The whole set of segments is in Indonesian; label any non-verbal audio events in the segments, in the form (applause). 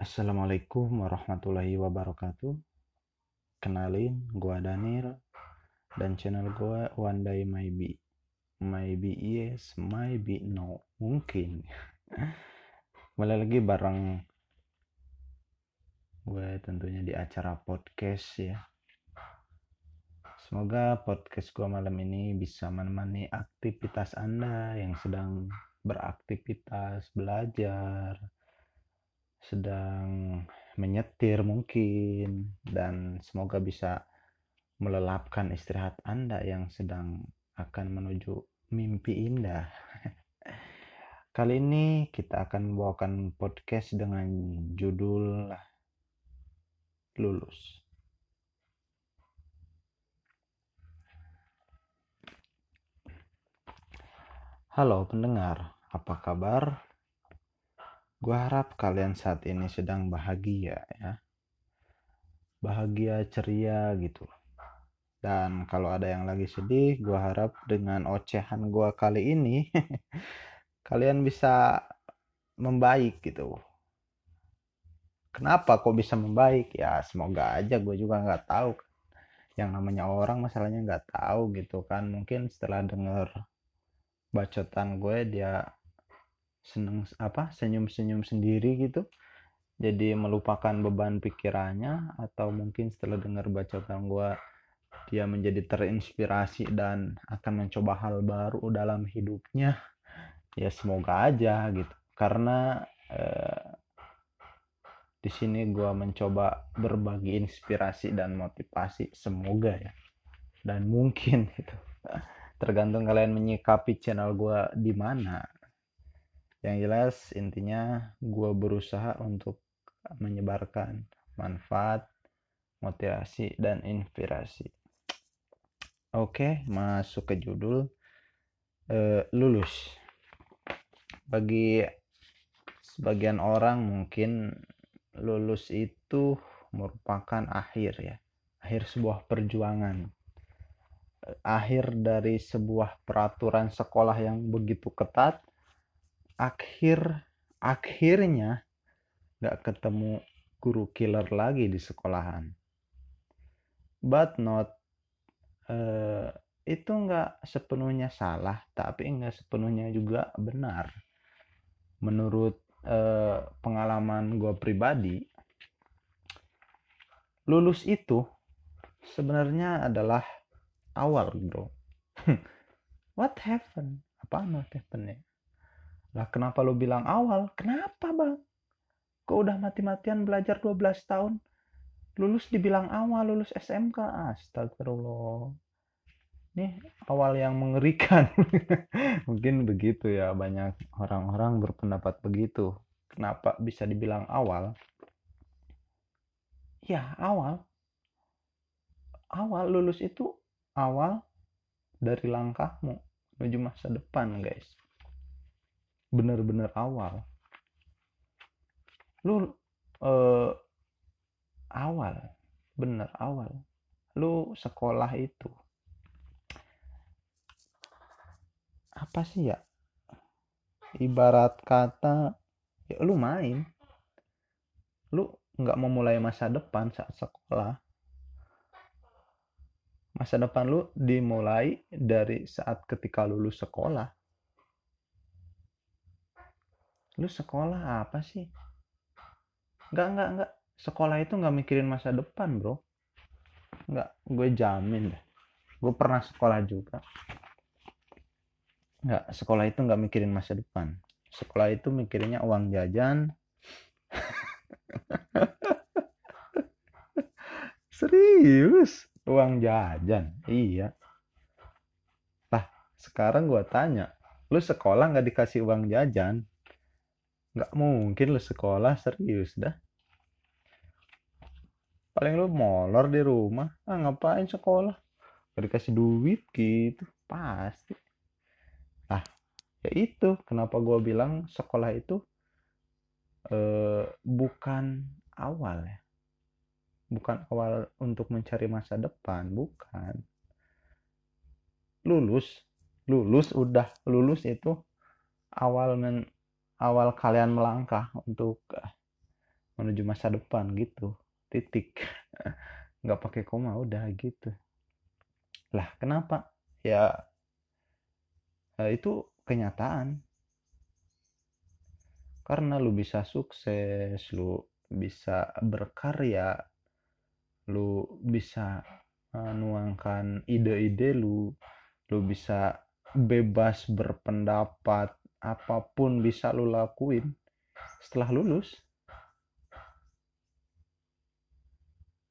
Assalamualaikum warahmatullahi wabarakatuh. Kenalin, gua Daniel dan channel gua One Day Maybe. Maybe yes, maybe no. Mungkin. (laughs) Kembali lagi bareng gue tentunya di acara podcast ya. Semoga podcast gue malam ini bisa menemani aktivitas Anda yang sedang beraktivitas, belajar, sedang menyetir mungkin, dan semoga bisa melelapkan istirahat Anda yang sedang akan menuju mimpi indah. (laughs) Kali ini kita akan membawakan podcast dengan judul Lulus. Halo pendengar, apa kabar? Gua harap kalian saat ini sedang bahagia ya. Bahagia, ceria gitu. Dan kalau ada yang lagi sedih, gua harap dengan ocehan gua kali ini (laughs) kalian bisa membaik gitu. Kenapa kok bisa membaik? Ya semoga aja gue juga nggak tahu. Yang namanya orang masalahnya nggak tahu gitu kan. Mungkin setelah denger bacotan gue dia seneng apa senyum-senyum sendiri gitu jadi melupakan beban pikirannya atau mungkin setelah dengar bacotan gue dia menjadi terinspirasi dan akan mencoba hal baru dalam hidupnya ya semoga aja gitu. Karena eh, di sini gue mencoba berbagi inspirasi dan motivasi semoga ya dan mungkin gitu. Tergantung kalian menyikapi channel gue di mana yang jelas intinya gue berusaha untuk menyebarkan manfaat motivasi dan inspirasi. Oke masuk ke judul uh, lulus. Bagi sebagian orang mungkin lulus itu merupakan akhir ya akhir sebuah perjuangan. Akhir dari sebuah peraturan sekolah yang begitu ketat akhir akhirnya nggak ketemu guru killer lagi di sekolahan. But not uh, itu nggak sepenuhnya salah tapi nggak sepenuhnya juga benar. Menurut uh, pengalaman gue pribadi lulus itu sebenarnya adalah awal bro. (laughs) What happened? Apa what happened lah kenapa lu bilang awal? Kenapa bang? Kok udah mati-matian belajar 12 tahun? Lulus dibilang awal lulus SMK astagfirullah. Ini awal yang mengerikan. (laughs) Mungkin begitu ya banyak orang-orang berpendapat begitu. Kenapa bisa dibilang awal? Ya awal. Awal lulus itu awal dari langkahmu menuju masa depan guys bener-bener awal. Lu uh, awal bener awal. Lu sekolah itu apa sih ya? Ibarat kata ya lu main. Lu nggak memulai masa depan saat sekolah. Masa depan lu dimulai dari saat ketika lulus sekolah. Lu sekolah apa sih? Enggak, enggak, enggak. Sekolah itu enggak mikirin masa depan, bro. Enggak, gue jamin deh. Gue pernah sekolah juga. Enggak, sekolah itu enggak mikirin masa depan. Sekolah itu mikirinnya uang jajan. (laughs) Serius? uang jajan iya lah sekarang gue tanya lu sekolah nggak dikasih uang jajan nggak mungkin lu sekolah serius dah. Paling lu molor di rumah. Ah ngapain sekolah? Gak dikasih duit gitu. Pasti. Ah ya itu kenapa gue bilang sekolah itu eh, bukan awal ya. Bukan awal untuk mencari masa depan, bukan. Lulus, lulus udah. Lulus itu awal men, awal kalian melangkah untuk menuju masa depan gitu. Titik. (laughs) Nggak pakai koma udah gitu. Lah kenapa? Ya eh, itu kenyataan. Karena lu bisa sukses lu bisa berkarya lu bisa uh, nuangkan ide-ide lu lu bisa bebas berpendapat apa pun bisa lu lakuin setelah lulus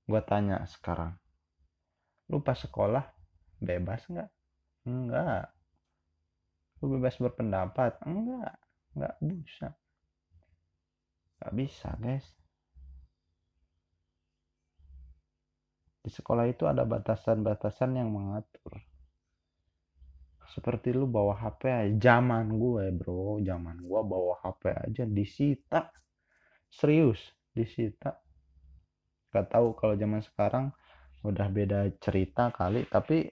gue tanya sekarang lu pas sekolah bebas nggak? Enggak lu bebas berpendapat? Enggak enggak bisa. Nggak bisa guys. Di sekolah itu ada batasan-batasan yang mengatur seperti lu bawa HP aja. Zaman gue bro. Zaman gue bawa HP aja. Disita. Serius disita. Gak tahu kalau zaman sekarang udah beda cerita kali tapi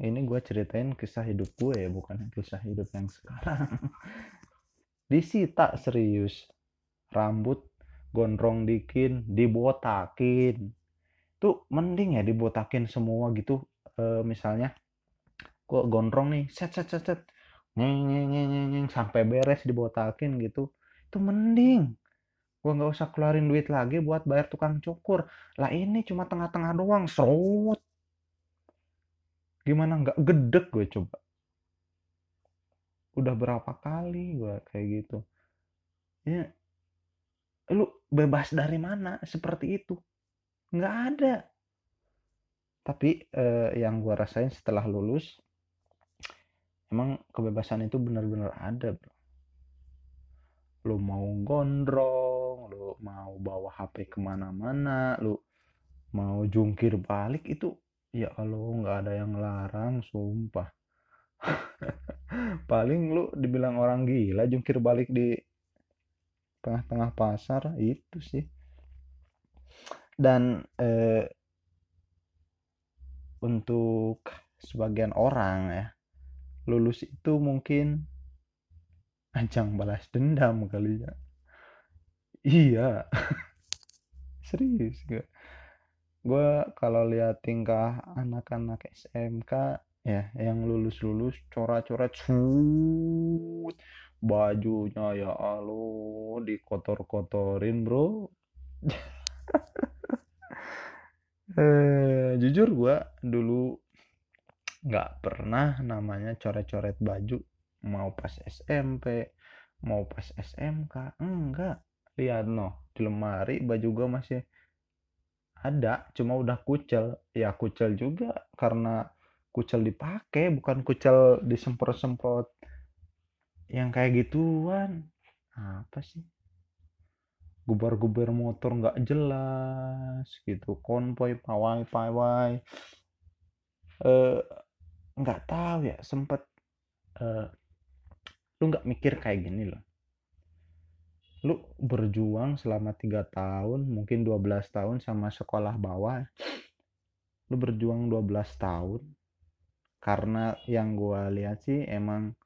ini gue ceritain kisah hidup gue ya bukan kisah hidup yang sekarang. (laughs) Disita serius. Rambut gondrong dikin dibotakin. Tuh mending ya dibotakin semua gitu e, misalnya gue gondrong nih set set set set. Nyeng nyeng nyeng, nyeng sampai beres dibotakin gitu. Itu mending. Gue nggak usah keluarin duit lagi buat bayar tukang cukur. Lah ini cuma tengah-tengah doang serut. Gimana nggak gedek gue coba. Udah berapa kali gue kayak gitu. Ya lu bebas dari mana seperti itu? Nggak ada. Tapi eh, yang gue rasain setelah lulus emang kebebasan itu benar-benar ada bro. Lu mau gondrong lu mau bawa HP ke mana-mana lu mau jungkir balik itu ya kalau nggak ada yang larang sumpah. (laughs) Paling lu dibilang orang gila jungkir balik di tengah-tengah pasar itu sih. Dan eh, untuk sebagian orang ya lulus itu mungkin ajang balas dendam kali ya. Iya. (laughs) Serius gue gue kalau lihat tingkah anak-anak SMK ya yang lulus-lulus coret-coret cut bajunya ya alo dikotor-kotorin bro. (laughs) Eh, jujur gue dulu nggak pernah namanya coret-coret baju. Mau pas SMP mau pas SMK enggak. Lihat no di lemari baju gue masih ada cuma udah kucel. Ya kucel juga karena kucel dipakai bukan kucel disemprot-semprot yang kayak gituan. Apa sih? Gubar-gubar motor nggak jelas gitu. Konvoy pawai pawai eh nggak tahu ya sempet uh, lu nggak mikir kayak gini loh. Lu berjuang selama tiga tahun mungkin 12 tahun sama sekolah bawah lu berjuang 12 tahun. Karena yang gua lihat sih emang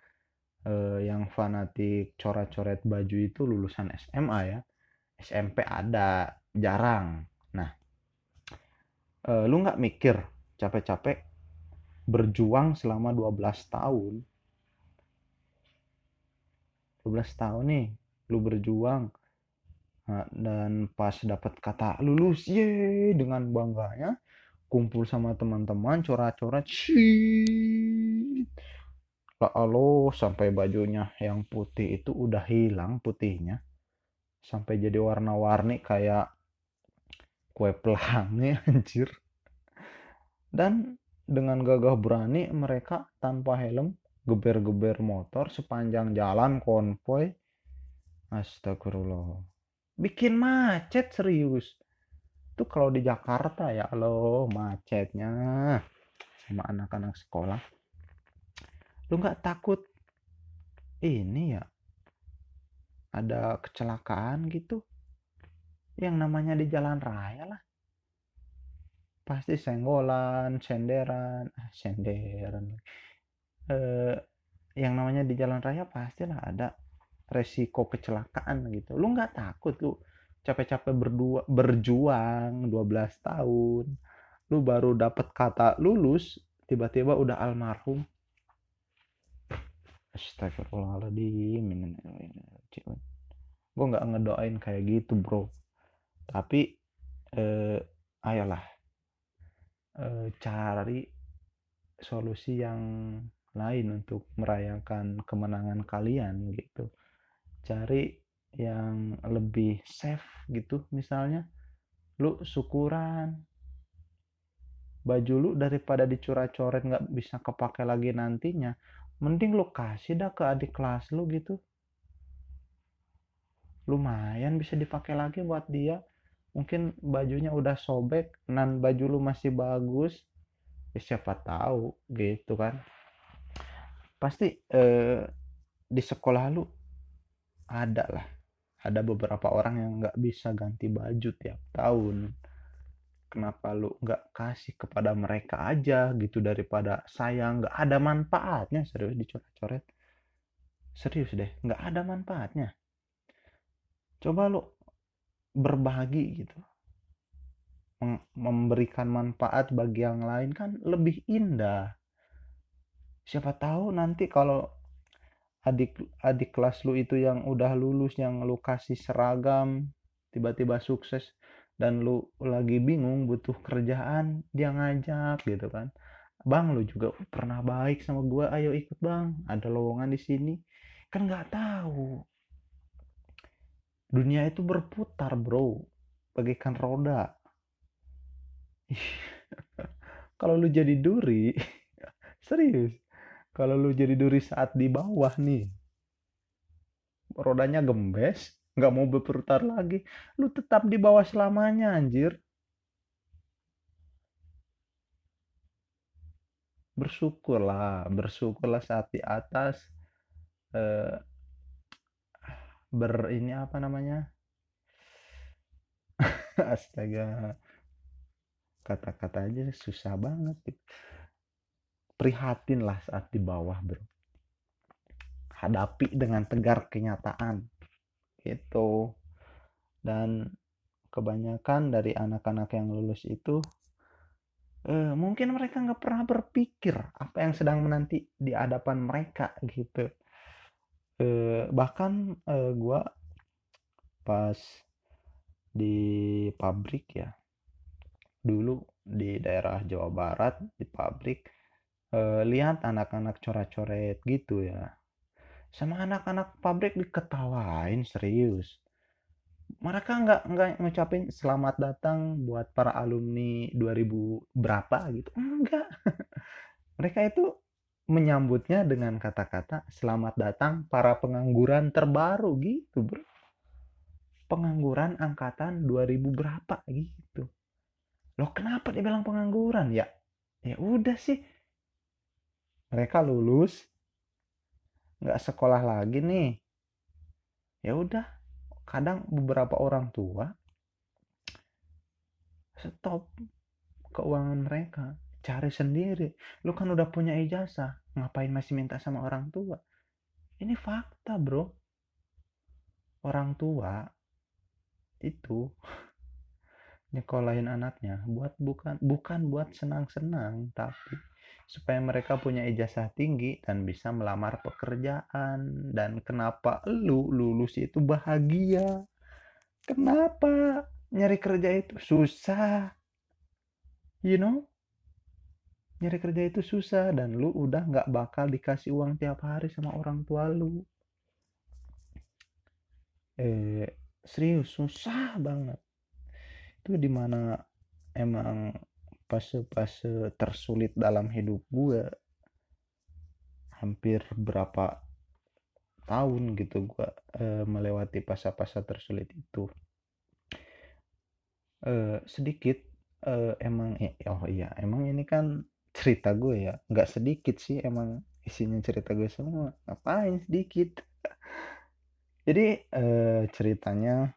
uh, yang fanatik coret-coret baju itu lulusan SMA ya. SMP ada jarang. Nah uh, lu nggak mikir capek-capek berjuang selama 12 tahun. 12 tahun nih lu berjuang nah, dan pas dapat kata lulus ye dengan bangganya kumpul sama teman-teman coret-coret lalu sampai bajunya yang putih itu udah hilang putihnya. Sampai jadi warna-warni kayak kue pelangi (laughs) anjir. Dan dengan gagah berani mereka tanpa helm geber-geber motor sepanjang jalan konvoy. Astagfirullah. Bikin macet serius. Itu kalau di Jakarta ya lo macetnya sama anak-anak sekolah. Lu nggak takut ini ya ada kecelakaan gitu yang namanya di jalan raya lah pasti senggolan, senderan, ah, senderan. Eh, yang namanya di jalan raya pastilah ada resiko kecelakaan gitu. Lu nggak takut lu capek-capek berdua berjuang 12 tahun lu baru dapat kata lulus tiba-tiba udah almarhum Astagfirullahaladzim gue nggak ngedoain kayak gitu bro tapi eh, ayolah eh, cari solusi yang lain untuk merayakan kemenangan kalian gitu. Cari yang lebih safe gitu misalnya. Lu syukuran. Baju lu daripada dicurah-coret nggak bisa kepake lagi nantinya mending lu kasih dah ke adik kelas lu gitu. Lumayan bisa dipakai lagi buat dia mungkin bajunya udah sobek nan baju lu masih bagus ya siapa tahu gitu kan. Pasti eh, di sekolah lu ada lah. Ada beberapa orang yang nggak bisa ganti baju tiap tahun. Kenapa lu nggak kasih kepada mereka aja gitu daripada sayang? Nggak ada manfaatnya serius dicoret-coret. Serius deh nggak ada manfaatnya. Coba lu berbagi gitu. Memberikan manfaat bagi yang lain kan lebih indah. Siapa tahu nanti kalau adik adik kelas lu itu yang udah lulus yang lu kasih seragam tiba-tiba sukses dan lu lagi bingung butuh kerjaan dia ngajak gitu kan. Bang lu juga pernah baik sama gue ayo ikut bang. Ada lowongan di sini. Kan nggak tahu dunia itu berputar bro. Bagaikan roda. (laughs) Kalau lu jadi duri (laughs) serius. Kalau lu jadi duri saat di bawah nih rodanya gembes nggak mau berputar lagi lu tetap di bawah selamanya anjir. Bersyukurlah bersyukurlah saat di atas eh, ber ini apa namanya? (laughs) Astaga. Kata-kata aja susah banget prihatin lah saat di bawah bro. Hadapi dengan tegar kenyataan. Itu dan kebanyakan dari anak-anak yang lulus itu eh, mungkin mereka nggak pernah berpikir apa yang sedang menanti di hadapan mereka gitu eh, bahkan eh, gue pas di pabrik ya dulu di daerah Jawa Barat di pabrik eh, lihat anak-anak coret-coret gitu ya. Sama anak-anak pabrik diketawain serius. Mereka nggak nggak ngucapin selamat datang buat para alumni 2000 berapa gitu enggak. (laughs) Mereka itu menyambutnya dengan kata-kata selamat datang para pengangguran terbaru gitu bro. Pengangguran angkatan 2000 berapa gitu. Loh kenapa dia bilang pengangguran? Ya ya udah sih. Mereka lulus nggak sekolah lagi nih. Ya udah kadang beberapa orang tua stop keuangan mereka cari sendiri. Lu kan udah punya ijazah ngapain masih minta sama orang tua? Ini fakta bro. Orang tua itu (laughs) nyekolahin anaknya buat bukan bukan buat senang-senang tapi supaya mereka punya ijazah tinggi dan bisa melamar pekerjaan. Dan kenapa lu lulus itu bahagia? Kenapa nyari kerja itu susah? You know nyari kerja itu susah dan lu udah nggak bakal dikasih uang tiap hari sama orang tua lu. Eh serius susah banget. Itu di mana emang fase-fase tersulit dalam hidup gue hampir berapa tahun gitu gue e, melewati fase-fase tersulit itu. E, sedikit e, emang oh iya emang ini kan cerita gue ya nggak sedikit sih emang isinya cerita gue semua. Ngapain sedikit? (laughs) Jadi e, ceritanya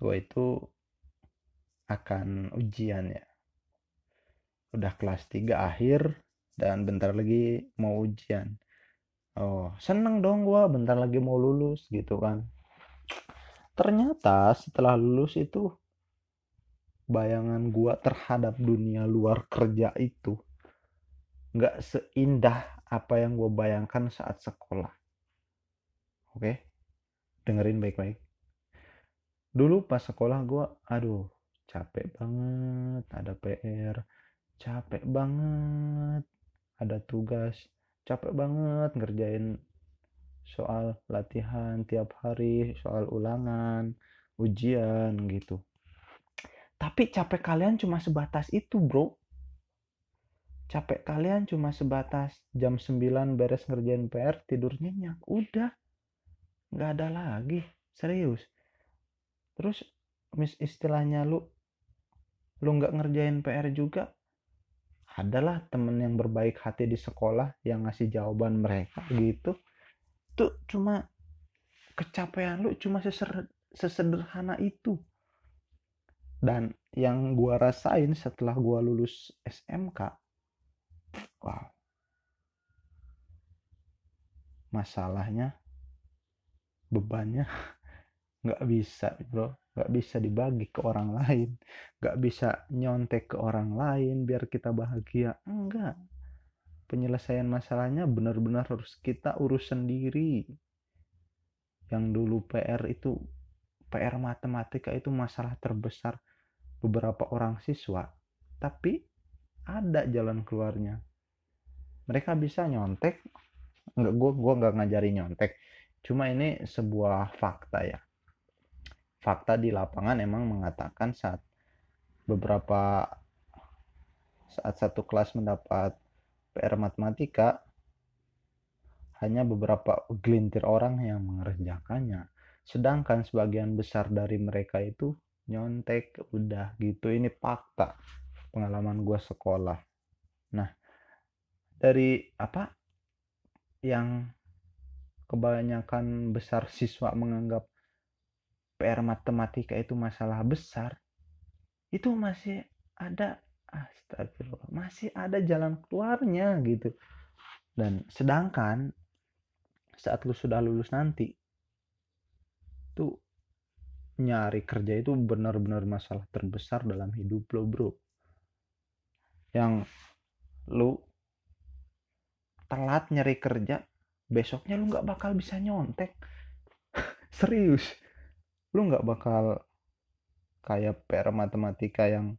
gue itu akan ujian ya. Udah kelas 3 akhir dan bentar lagi mau ujian. Oh seneng dong gua bentar lagi mau lulus gitu kan. Ternyata setelah lulus itu bayangan gua terhadap dunia luar kerja itu nggak seindah apa yang gue bayangkan saat sekolah. Oke, dengerin baik-baik. Dulu pas sekolah gue, aduh, capek banget, ada PR, capek banget, ada tugas, capek banget ngerjain soal latihan tiap hari, soal ulangan, ujian gitu. Tapi capek kalian cuma sebatas itu, bro. Capek kalian cuma sebatas jam 9 beres ngerjain PR tidur nyenyak udah. Nggak ada lagi serius. Terus mis istilahnya lu lu nggak ngerjain PR juga adalah temen yang berbaik hati di sekolah yang ngasih jawaban mereka gitu. Tuh cuma kecapean lu cuma sesederhana itu dan yang gua rasain setelah gua lulus SMK Wow. Masalahnya bebannya (laughs) nggak bisa bro. Nggak bisa dibagi ke orang lain. Nggak bisa nyontek ke orang lain biar kita bahagia. Enggak penyelesaian masalahnya benar-benar harus kita urus sendiri. Yang dulu PR itu PR matematika itu masalah terbesar beberapa orang siswa tapi ada jalan keluarnya. Mereka bisa nyontek nggak gue gue nggak ngajari nyontek. Cuma ini sebuah fakta ya. Fakta di lapangan emang mengatakan saat beberapa saat satu kelas mendapat PR matematika hanya beberapa gelintir orang yang mengerjakannya. Sedangkan sebagian besar dari mereka itu nyontek udah gitu. Ini fakta pengalaman gue sekolah. Nah dari apa yang kebanyakan besar siswa menganggap PR matematika itu masalah besar itu masih ada astagfirullah masih ada jalan keluarnya gitu. Dan sedangkan saat lu sudah lulus nanti nyari kerja itu benar-benar masalah terbesar dalam hidup lo bro. Yang lu telat nyari kerja besoknya lu nggak bakal bisa nyontek. (laughs) Serius. Lu nggak bakal kayak PR matematika yang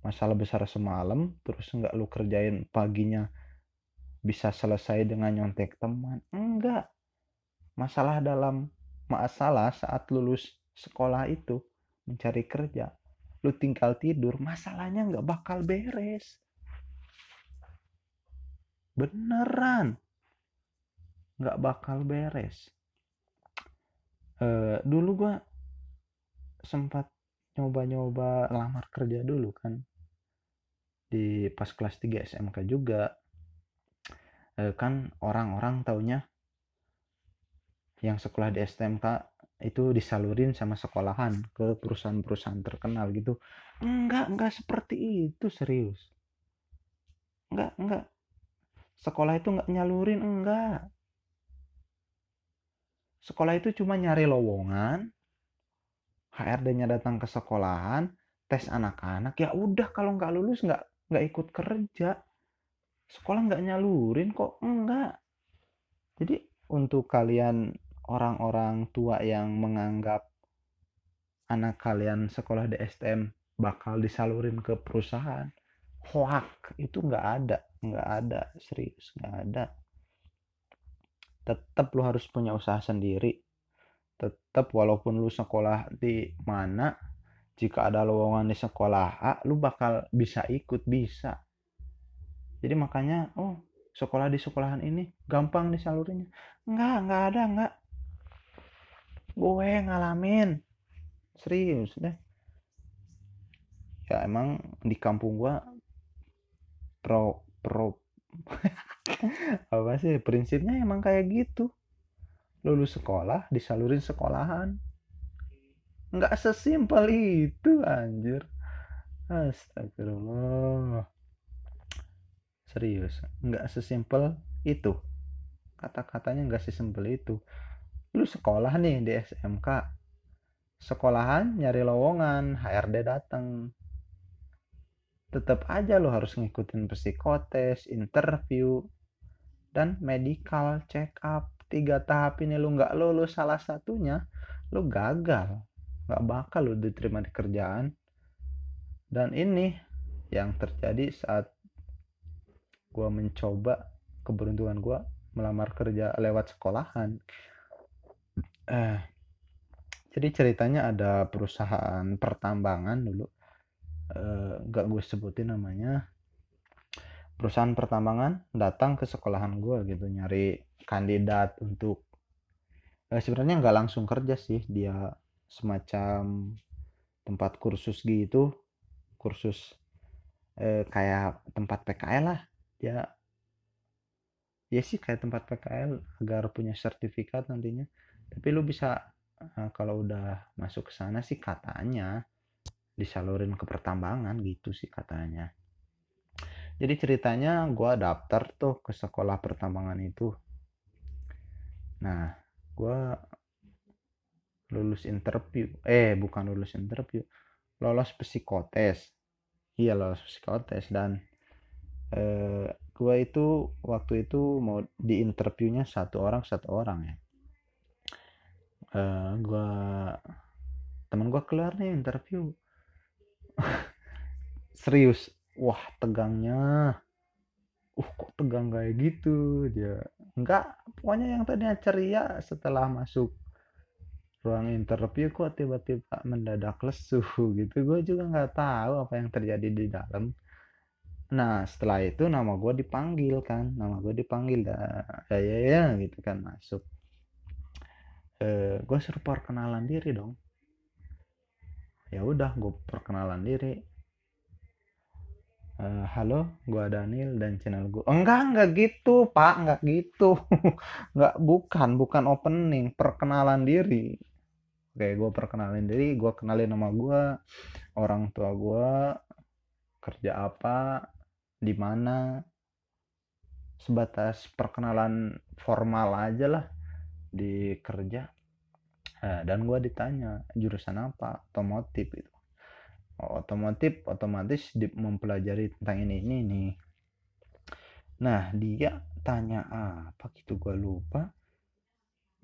masalah besar semalam terus nggak lu kerjain paginya bisa selesai dengan nyontek teman. Enggak masalah dalam masalah saat lulus sekolah itu mencari kerja lu tinggal tidur masalahnya nggak bakal beres. Beneran. Nggak bakal beres. Uh, dulu gua sempat nyoba-nyoba lamar kerja dulu kan. Di pas kelas 3 SMK juga. Uh, kan orang-orang taunya yang sekolah di STMK itu disalurin sama sekolahan ke perusahaan-perusahaan terkenal gitu. Enggak enggak seperti itu serius. Enggak enggak. Sekolah itu enggak nyalurin enggak. Sekolah itu cuma nyari lowongan HRD-nya datang ke sekolahan tes anak-anak ya udah kalau nggak lulus nggak nggak ikut kerja. Sekolah nggak nyalurin kok enggak. Jadi untuk kalian orang-orang tua yang menganggap anak kalian sekolah di STM bakal disalurin ke perusahaan hoak. Itu nggak ada nggak ada serius nggak ada. Tetap lu harus punya usaha sendiri. Tetap walaupun lu sekolah di mana jika ada lowongan di sekolah A lu bakal bisa ikut bisa. Jadi makanya oh sekolah di sekolahan ini gampang disalurinnya. Nggak nggak ada nggak gue ngalamin. Serius deh. Ya emang di kampung gue pro pro (laughs) apa sih prinsipnya emang kayak gitu. Lulus sekolah disalurin sekolahan. Nggak sesimpel itu anjir. Astagfirullah. Serius nggak sesimpel itu. Kata-katanya nggak sesimpel itu lu sekolah nih di SMK sekolahan nyari lowongan HRD datang tetap aja lo harus ngikutin psikotes interview dan medical check up. Tiga tahap ini lo nggak lulus salah satunya lo gagal. Nggak bakal lo diterima di kerjaan. Dan ini yang terjadi saat gue mencoba keberuntungan gue melamar kerja lewat sekolahan eh jadi ceritanya ada perusahaan pertambangan dulu. Eh, gak gue sebutin namanya. Perusahaan pertambangan datang ke sekolahan gue gitu nyari kandidat untuk eh, sebenarnya nggak langsung kerja sih. Dia semacam tempat kursus gitu kursus eh, kayak tempat PKL lah. Ya ya sih kayak tempat PKL agar punya sertifikat nantinya tapi lu bisa uh, kalau udah masuk ke sana sih katanya disalurin ke pertambangan gitu sih katanya. Jadi ceritanya gue daftar tuh ke sekolah pertambangan itu. Nah gue lulus interview eh bukan lulus interview lolos psikotes. Iya lolos psikotes dan eh, gue itu waktu itu mau di interviewnya satu orang satu orang ya uh, gue teman gue keluar nih interview. (laughs) Serius. Wah tegangnya. Uh kok tegang kayak gitu? Dia enggak. Pokoknya yang tadinya ceria setelah masuk ruang interview kok tiba-tiba mendadak lesu (laughs) gitu. Gue juga nggak tahu apa yang terjadi di dalam. Nah, setelah itu nama gue dipanggil kan, nama gue dipanggil dah, ya ya ya gitu kan masuk. Eh, gue suruh perkenalan diri dong. Ya udah, gue perkenalan diri. Uh, halo, gue Daniel dan channel gue. Enggak, enggak gitu, Pak, enggak gitu. (laughs) enggak, bukan, bukan opening, perkenalan diri. Oke, gue perkenalin diri, gue kenalin nama gue, orang tua gue, kerja apa, di mana sebatas perkenalan formal aja lah di kerja nah, dan gue ditanya jurusan apa? Otomotif itu oh, otomotif otomatis mempelajari tentang ini ini nih nah dia tanya apa gitu? Gue lupa.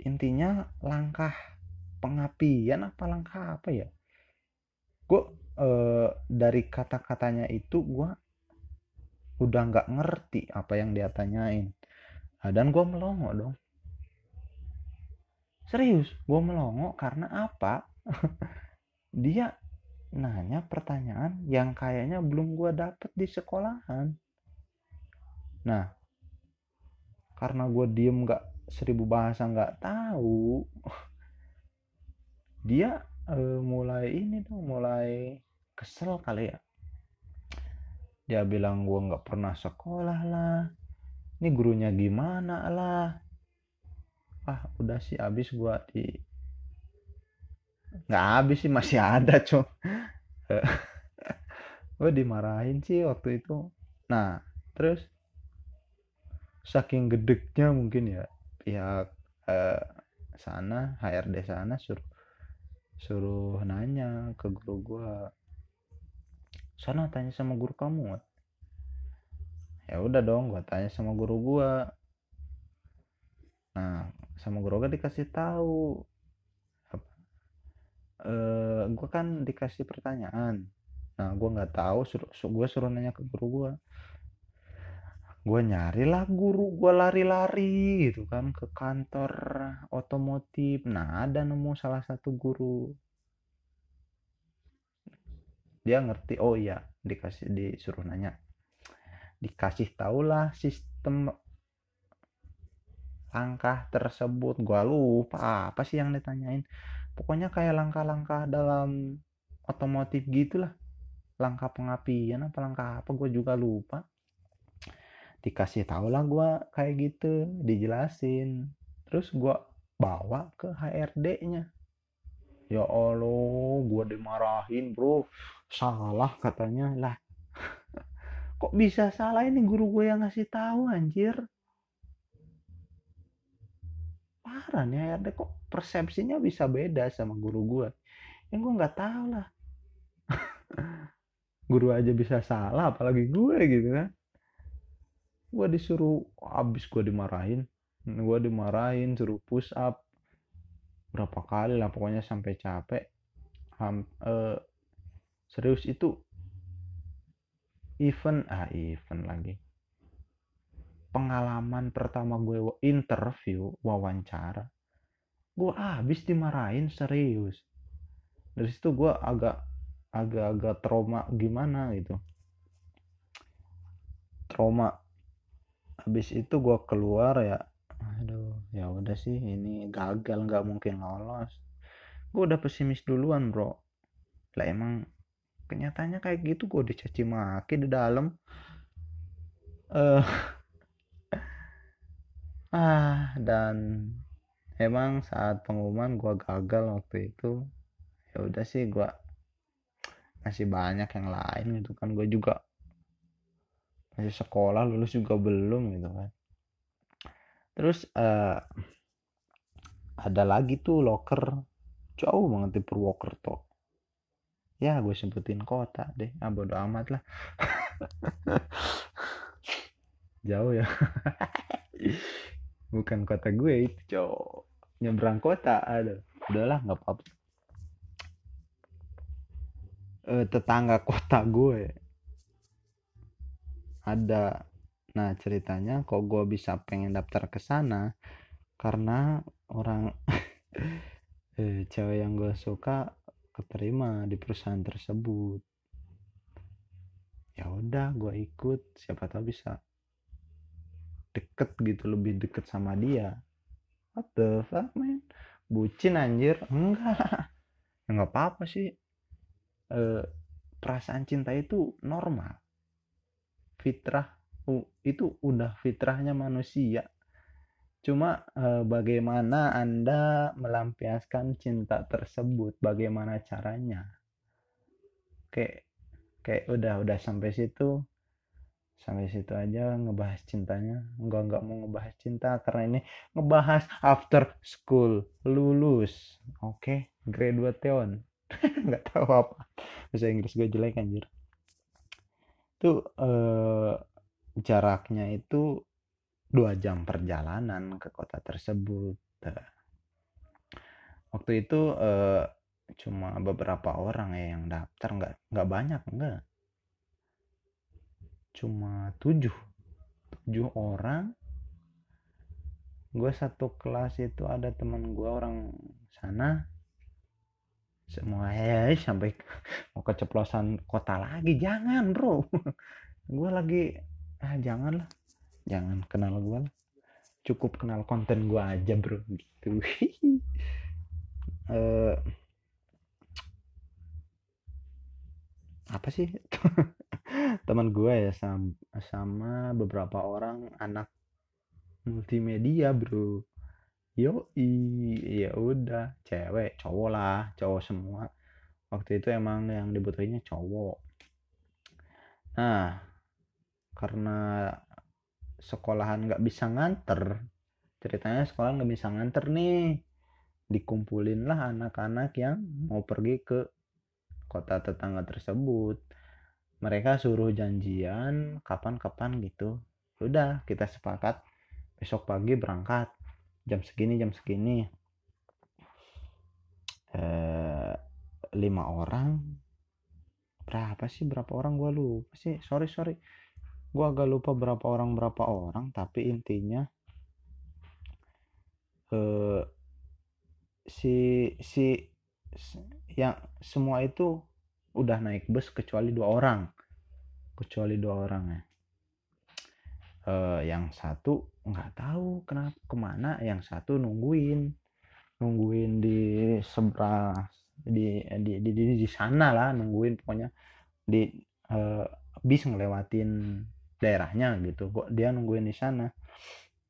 Intinya langkah pengapian apa langkah apa ya? Gue eh, dari kata-katanya itu gue udah nggak ngerti apa yang dia tanyain. Nah, dan gue melongo dong serius gue melongo karena apa? (laughs) Dia nanya pertanyaan yang kayaknya belum gue dapet di sekolahan. Nah karena gue diem nggak seribu bahasa nggak tahu (laughs) dia uh, mulai ini tuh mulai kesel kali ya. Dia bilang gue nggak pernah sekolah lah ini gurunya gimana lah ah udah sih abis gue di nggak habis sih masih (laughs) ada cok. (laughs) Gue dimarahin sih waktu itu. Nah terus saking gedeknya mungkin ya pihak eh, sana HRD sana suruh suruh nanya ke guru gue sana tanya sama guru kamu ya udah dong gua tanya sama guru gua. Nah sama guru gua dikasih tahu. E, gua kan dikasih pertanyaan. Nah gua nggak tahu suruh, gua suruh nanya ke guru gua. Gue nyarilah guru gue lari-lari gitu kan ke kantor otomotif. Nah ada nemu salah satu guru. Dia ngerti oh iya dikasih disuruh nanya. Dikasih tahulah sistem langkah tersebut. Gua lupa apa sih yang ditanyain. Pokoknya kayak langkah-langkah dalam otomotif gitulah. Langkah pengapian apa langkah apa gue juga lupa. Dikasih tau lah gue kayak gitu dijelasin. Terus gue bawa ke HRD nya ya Allah gue dimarahin bro. Salah katanya. Lah (laughs) kok bisa salah ini guru gue yang ngasih tahu anjir parah nih ada kok persepsinya bisa beda sama guru gue yang gue nggak tahu lah (laughs) guru aja bisa salah apalagi gue gitu kan. Gue disuruh abis gue dimarahin gue dimarahin suruh push up. Berapa kali lah pokoknya sampai capek. Ham, uh, serius itu event ah event lagi pengalaman pertama gue interview wawancara gue abis dimarahin serius. Dari situ gue agak agak-agak trauma gimana gitu. Trauma. Habis itu gue keluar ya aduh ya udah sih ini gagal nggak mungkin lolos. Gue udah pesimis duluan bro. Lah emang kenyataannya kayak gitu gue udah caci maki di dalam. Uh, (laughs) ah dan emang saat pengumuman gue gagal waktu itu ya udah sih gue masih banyak yang lain gitu kan. Gue juga masih sekolah lulus juga belum gitu kan. Terus uh, ada lagi tuh loker. Jauh banget di Purwokerto. Ya gue sebutin kota deh. Ah bodo amat lah. (laughs) Jauh ya (laughs) bukan kota gue itu cowok. Nyebrang kota ada. Udahlah nggak apa-apa. Eh, tetangga kota gue. Ada. Nah ceritanya kok gue bisa pengen daftar ke sana karena orang (laughs) eh, cewek yang gue suka keterima di perusahaan tersebut. Ya udah gue ikut. Siapa tahu bisa deket gitu lebih deket sama dia. What the fuck man? Bucin anjir. Enggak. Enggak apa-apa sih. Eh, perasaan cinta itu normal. Fitrah itu udah fitrahnya manusia. Cuma eh, bagaimana anda melampiaskan cinta tersebut? Bagaimana caranya? Kayak kayak udah udah sampai situ sampai situ aja ngebahas cintanya. Enggak enggak mau ngebahas cinta karena ini ngebahas after school lulus. Oke okay? graduation (laughs) nggak tahu apa. Bahasa Inggris gue jelek anjir. Tuh eh, jaraknya itu dua jam perjalanan ke kota tersebut. Waktu itu eh, cuma beberapa orang ya yang daftar. Nggak nggak banyak enggak cuma tujuh. Tujuh orang. Gue satu kelas itu ada teman gue orang sana. Semua ya sampai mau keceplosan kota lagi. Jangan bro. (laughs) Gue lagi ah jangan lah jangan kenal gue lah. Cukup kenal konten gue aja bro. Gitu. Uh, (laughs) apa sih (laughs) teman gue ya sama, sama beberapa orang anak multimedia bro. Yo iya udah. Cewek cowok lah cowok semua. Waktu itu emang yang dibutuhinnya cowok. Nah karena sekolahan nggak bisa nganter ceritanya sekolah nggak bisa nganter nih. Dikumpulin lah anak-anak yang mau pergi ke kota tetangga tersebut mereka suruh janjian kapan-kapan gitu. Udah kita sepakat besok pagi berangkat jam segini jam segini. Eh, lima orang? Berapa sih? Berapa orang? Gue lupa sih. Sorry sorry. Gue agak lupa berapa orang berapa orang tapi intinya eh, si si yang semua itu udah naik bus kecuali dua orang. Kecuali dua orang ya. Uh, yang satu nggak tahu kenapa ke mana yang satu nungguin. Nungguin di seberang di di di, di, di sana lah nungguin pokoknya. Di uh, bis ngelewatin daerahnya gitu. Kok dia nungguin di sana?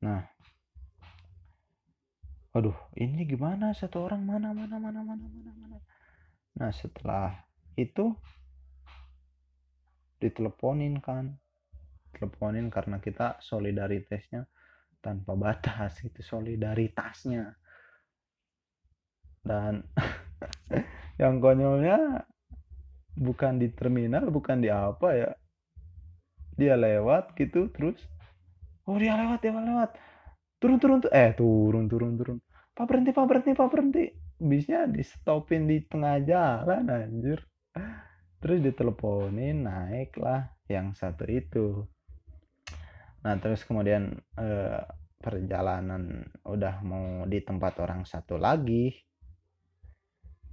Nah. Aduh ini gimana? Satu orang mana mana mana mana mana mana? Nah setelah itu diteleponin kan. Teleponin karena kita solidaritasnya tanpa batas itu solidaritasnya. Dan (laughs) yang konyolnya bukan di terminal bukan di apa ya. Dia lewat gitu terus. Oh dia lewat dia lewat. Turun turun tuh eh turun turun turun. Pak berhenti pak berhenti pak berhenti. Bisnya di stopin di tengah jalan anjir terus diteleponin naik lah yang satu itu. Nah terus kemudian eh, perjalanan udah mau di tempat orang satu lagi.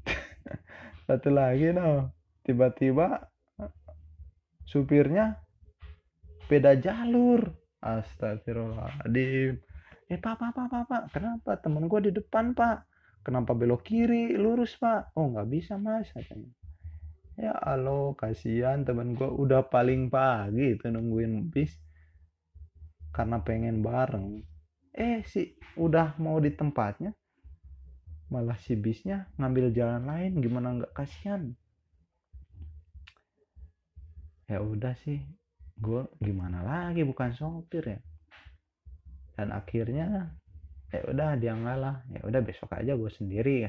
(laughs) Satu lagi no. Tiba-tiba supirnya beda jalur. Astagfirullahaladzim. Eh pak pak pak, pak. kenapa? Temen gue di depan pak. Kenapa belok kiri lurus pak? Oh nggak bisa mas katanya ya alo kasihan temen gue udah paling pagi itu nungguin bis karena pengen bareng. Eh si udah mau di tempatnya? Malah si bisnya ngambil jalan lain. Gimana nggak kasihan? Ya udah sih gue gimana lagi? Bukan sopir ya. Dan akhirnya ya udah dia ngalah ya udah besok aja gue sendiri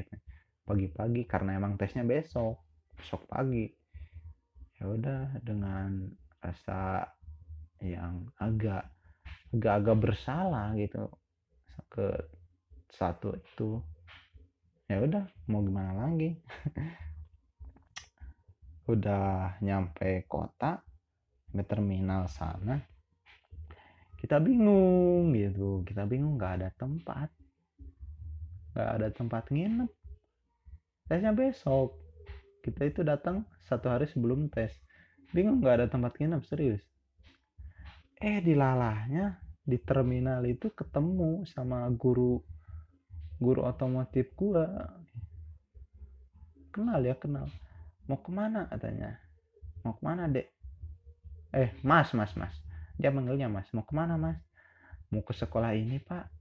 pagi-pagi karena emang tesnya besok besok pagi. Ya udah dengan rasa yang agak agak-agak bersalah gitu ke satu itu. Ya udah mau gimana lagi? (laughs) Udah nyampe kota ke terminal sana kita bingung gitu. Kita bingung nggak ada tempat. Nggak ada tempat nginep. Tesnya besok kita itu datang satu hari sebelum tes. Bingung nggak ada tempat nginep serius. Eh di lalahnya di terminal itu ketemu sama guru guru otomotif gua. Kenal ya kenal. Mau ke mana? Katanya. Mau ke mana dek? Eh mas mas mas. Dia manggilnya mas. Mau ke mana mas? Mau ke sekolah ini pak.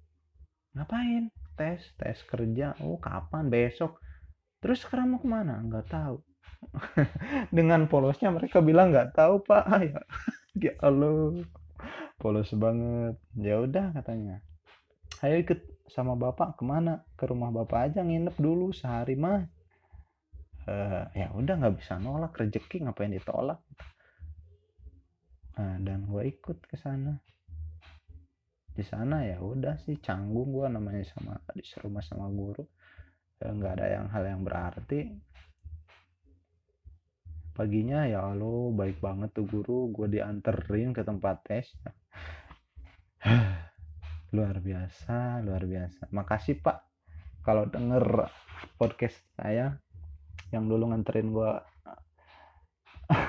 Ngapain? Tes tes kerja. Oh kapan? Besok terus sekarang mau ke mana? Nggak tahu. (laughs) Dengan polosnya mereka bilang nggak tahu pak. (laughs) Ya ya Allah. Polos banget. Ya udah katanya. Ayo ikut sama bapak ke mana? Ke rumah bapak aja nginep dulu sehari mah. Uh, ya udah nggak bisa nolak rezeki ngapain ditolak? Nah, dan gue ikut ke sana. Di sana ya udah sih canggung gue namanya sama di rumah sama guru nggak ada yang hal yang berarti. Paginya ya lo baik banget tuh guru. Gue dianterin ke tempat tes. (sighs) Luar biasa luar biasa. Makasih pak kalau denger podcast saya. Yang dulu nganterin gua (laughs)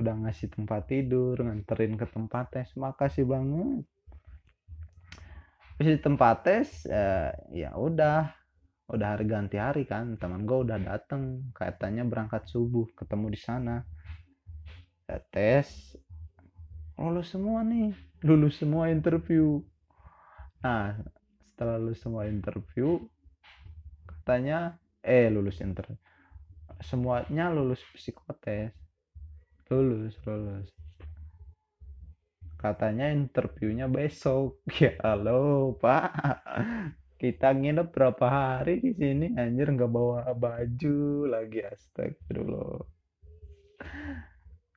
udah ngasih tempat tidur nganterin ke tempat tes. Makasih banget. Terus di tempat tes eh, ya udah udah hari ganti hari kan teman gue udah dateng. Katanya berangkat subuh ketemu di sana. Ya, tes. Lulus semua nih. (laughs) Lulus semua interview. Nah setelah lulus semua interview katanya eh lulus interview semuanya lulus psikotes. Lulus lulus. Katanya interviewnya besok. (laughs) Ya halo pak kita nginep berapa hari di sini? Anjir nggak bawa baju lagi astagfirullah.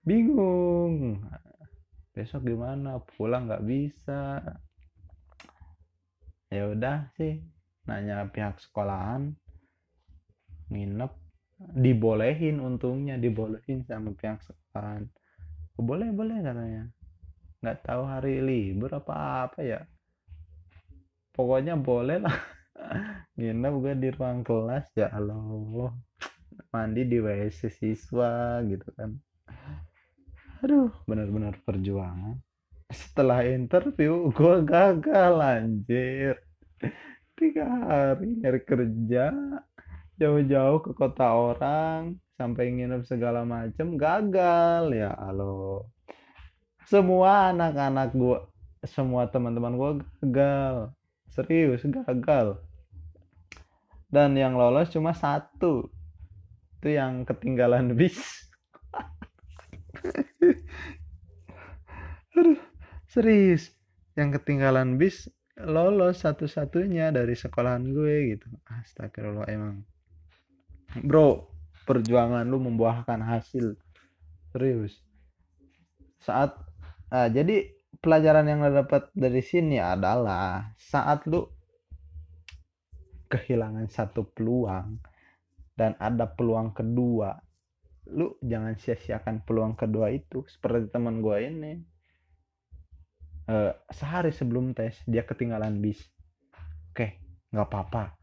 Bingung. Besok gimana? Pulang nggak bisa. Ya udah sih nanya pihak sekolahan. Nginep. Dibolehin untungnya dibolehin sama pihak sekolah oh, boleh boleh katanya. Nggak tahu hari libur apa apa ya pokoknya boleh lah. (laughs) Nginep gue di ruang kelas ya Allah. Mandi di WC siswa gitu kan. Aduh benar-benar perjuangan. Setelah interview gue gagal anjir. Tiga hari nyari kerja jauh-jauh ke kota orang sampai nginep segala macem gagal ya halo semua anak-anak gua semua teman-teman gua gagal serius gagal. Dan yang lolos cuma satu. Itu yang ketinggalan (laughs) bis. Aduh serius. Yang ketinggalan bis lolos satu-satunya dari sekolahan gue gitu. Astagfirullah emang. Bro perjuangan lu membuahkan hasil. Serius. Saat ah, jadi pelajaran yang lo dapat dari sini adalah saat lu kehilangan satu peluang dan ada peluang kedua lu jangan sia-siakan peluang kedua itu. Seperti teman gue ini uh, sehari sebelum tes dia ketinggalan bis. Oke nggak apa-apa.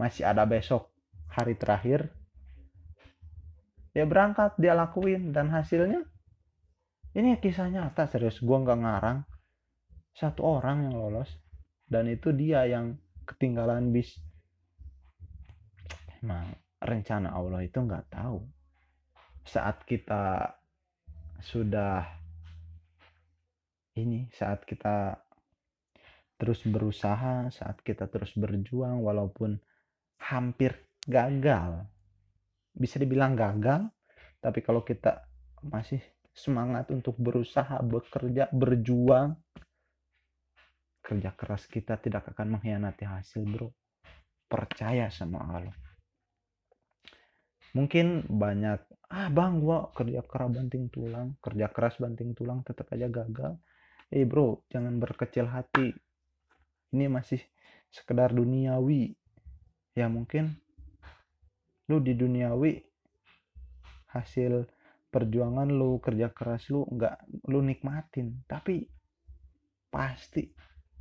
Masih ada besok hari terakhir dia berangkat dia lakuin dan hasilnya ini kisah nyata serius. Gue nggak ngarang. Satu orang yang lolos dan itu dia yang ketinggalan bis. Emang rencana Allah itu nggak tahu. Saat kita sudah ini saat kita terus berusaha saat kita terus berjuang walaupun hampir gagal. Bisa dibilang gagal tapi kalau kita masih semangat untuk berusaha bekerja berjuang. Kerja keras kita tidak akan mengkhianati hasil bro. Percaya sama Allah. Mungkin banyak ah bang gua kerja keras banting tulang. Kerja keras banting tulang tetap aja gagal. Eh bro jangan berkecil hati. Ini masih sekedar duniawi. Ya mungkin lu di duniawi hasil perjuangan lu kerja keras lu nggak lu nikmatin. Tapi pasti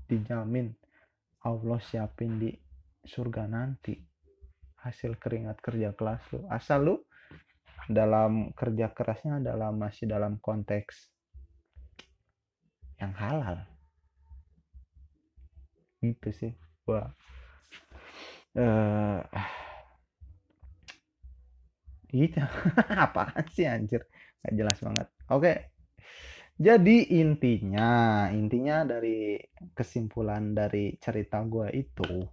dijamin Allah siapin di surga nanti hasil keringat kerja kelas lu. Asal lu dalam kerja kerasnya dalam masih dalam konteks yang halal. Gitu sih gua. Uh, gitu (laughs) apaan sih anjir? Nggak jelas banget. Oke. Jadi intinya intinya dari kesimpulan dari cerita gua itu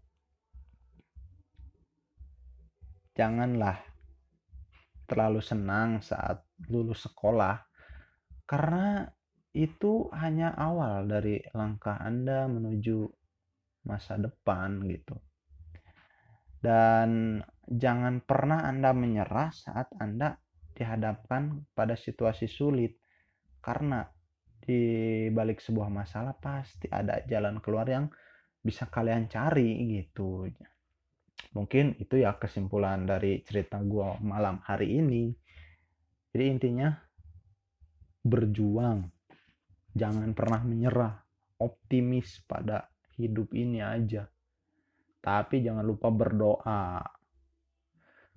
janganlah terlalu senang saat lulus sekolah karena itu hanya awal dari langkah Anda menuju masa depan gitu. Dan jangan pernah Anda menyerah saat Anda dihadapkan pada situasi sulit. Karena di balik sebuah masalah pasti ada jalan keluar yang bisa kalian cari gitu. Mungkin itu ya kesimpulan dari cerita gue malam hari ini. Jadi intinya berjuang. Jangan pernah menyerah. Optimis pada hidup ini aja. Tapi jangan lupa berdoa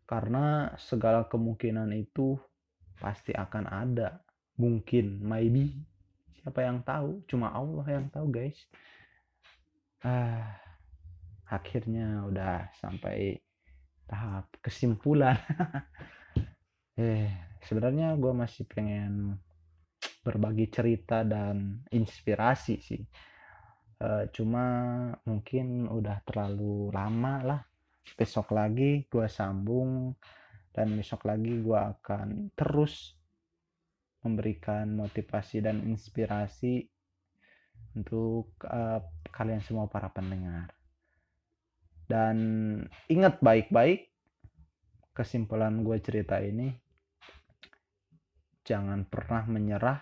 karena segala kemungkinan itu pasti akan ada. Mungkin maybe. Siapa yang tahu? Cuma Allah yang tahu guys. Ah akhirnya udah sampai tahap kesimpulan. (laughs) Eh sebenarnya gue masih pengen berbagi cerita dan inspirasi sih. E, cuma mungkin udah terlalu lama lah besok lagi gue sambung dan besok lagi gue akan terus memberikan motivasi dan inspirasi untuk uh, kalian semua para pendengar dan ingat baik-baik kesimpulan gue cerita ini. Jangan pernah menyerah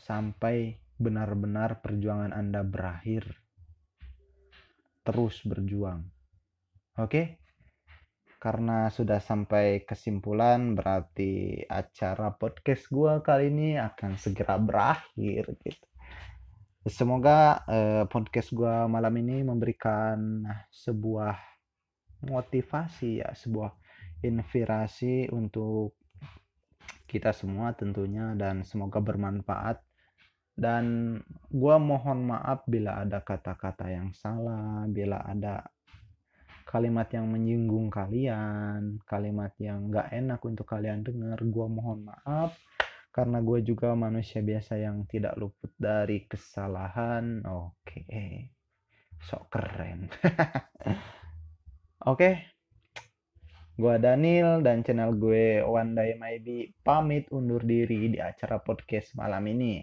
sampai benar-benar perjuangan Anda berakhir. Terus berjuang. Oke? Karena sudah sampai kesimpulan berarti acara podcast gue kali ini akan segera berakhir gitu. Semoga eh, podcast gue malam ini memberikan sebuah motivasi ya, sebuah inspirasi untuk kita semua tentunya dan semoga bermanfaat. Dan gue mohon maaf bila ada kata-kata yang salah, bila ada kalimat yang menyinggung kalian, kalimat yang gak enak untuk kalian dengar, gue mohon maaf karena gue juga manusia biasa yang tidak luput dari kesalahan oke okay. sok keren (laughs) oke okay. gue Daniel dan channel gue One Day Maybe pamit undur diri di acara podcast malam ini